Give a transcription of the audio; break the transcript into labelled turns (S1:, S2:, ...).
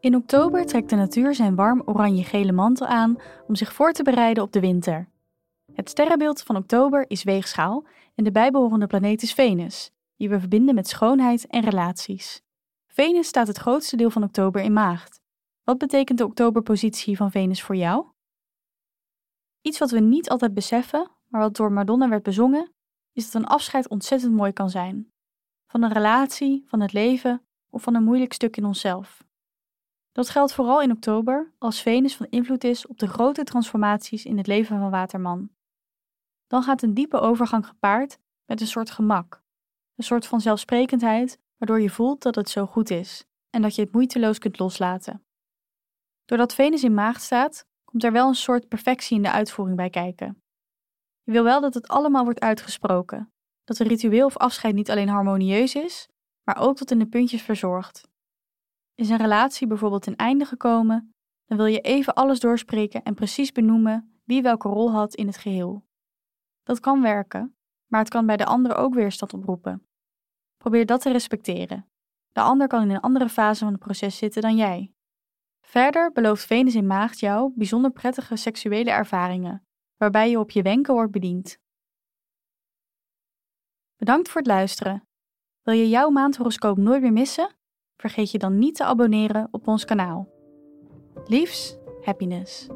S1: In oktober trekt de natuur zijn warm oranje-gele mantel aan om zich voor te bereiden op de winter. Het sterrenbeeld van oktober is weegschaal en de bijbehorende planeet is Venus, die we verbinden met schoonheid en relaties. Venus staat het grootste deel van oktober in maagd. Wat betekent de oktoberpositie van Venus voor jou? Iets wat we niet altijd beseffen, maar wat door Madonna werd bezongen, is dat een afscheid ontzettend mooi kan zijn. Van een relatie, van het leven of van een moeilijk stuk in onszelf. Dat geldt vooral in oktober, als Venus van invloed is op de grote transformaties in het leven van Waterman. Dan gaat een diepe overgang gepaard met een soort gemak, een soort van zelfsprekendheid, waardoor je voelt dat het zo goed is en dat je het moeiteloos kunt loslaten. Doordat Venus in maagd staat, komt er wel een soort perfectie in de uitvoering bij kijken. Je wil wel dat het allemaal wordt uitgesproken, dat een ritueel of afscheid niet alleen harmonieus is, maar ook tot in de puntjes verzorgd. Is een relatie bijvoorbeeld ten einde gekomen, dan wil je even alles doorspreken en precies benoemen wie welke rol had in het geheel. Dat kan werken, maar het kan bij de ander ook weerstand oproepen. Probeer dat te respecteren. De ander kan in een andere fase van het proces zitten dan jij. Verder belooft Venus in Maagd jou bijzonder prettige seksuele ervaringen, waarbij je op je wenken wordt bediend. Bedankt voor het luisteren. Wil je jouw maandhoroscoop nooit meer missen? Vergeet je dan niet te abonneren op ons kanaal. Liefs, happiness.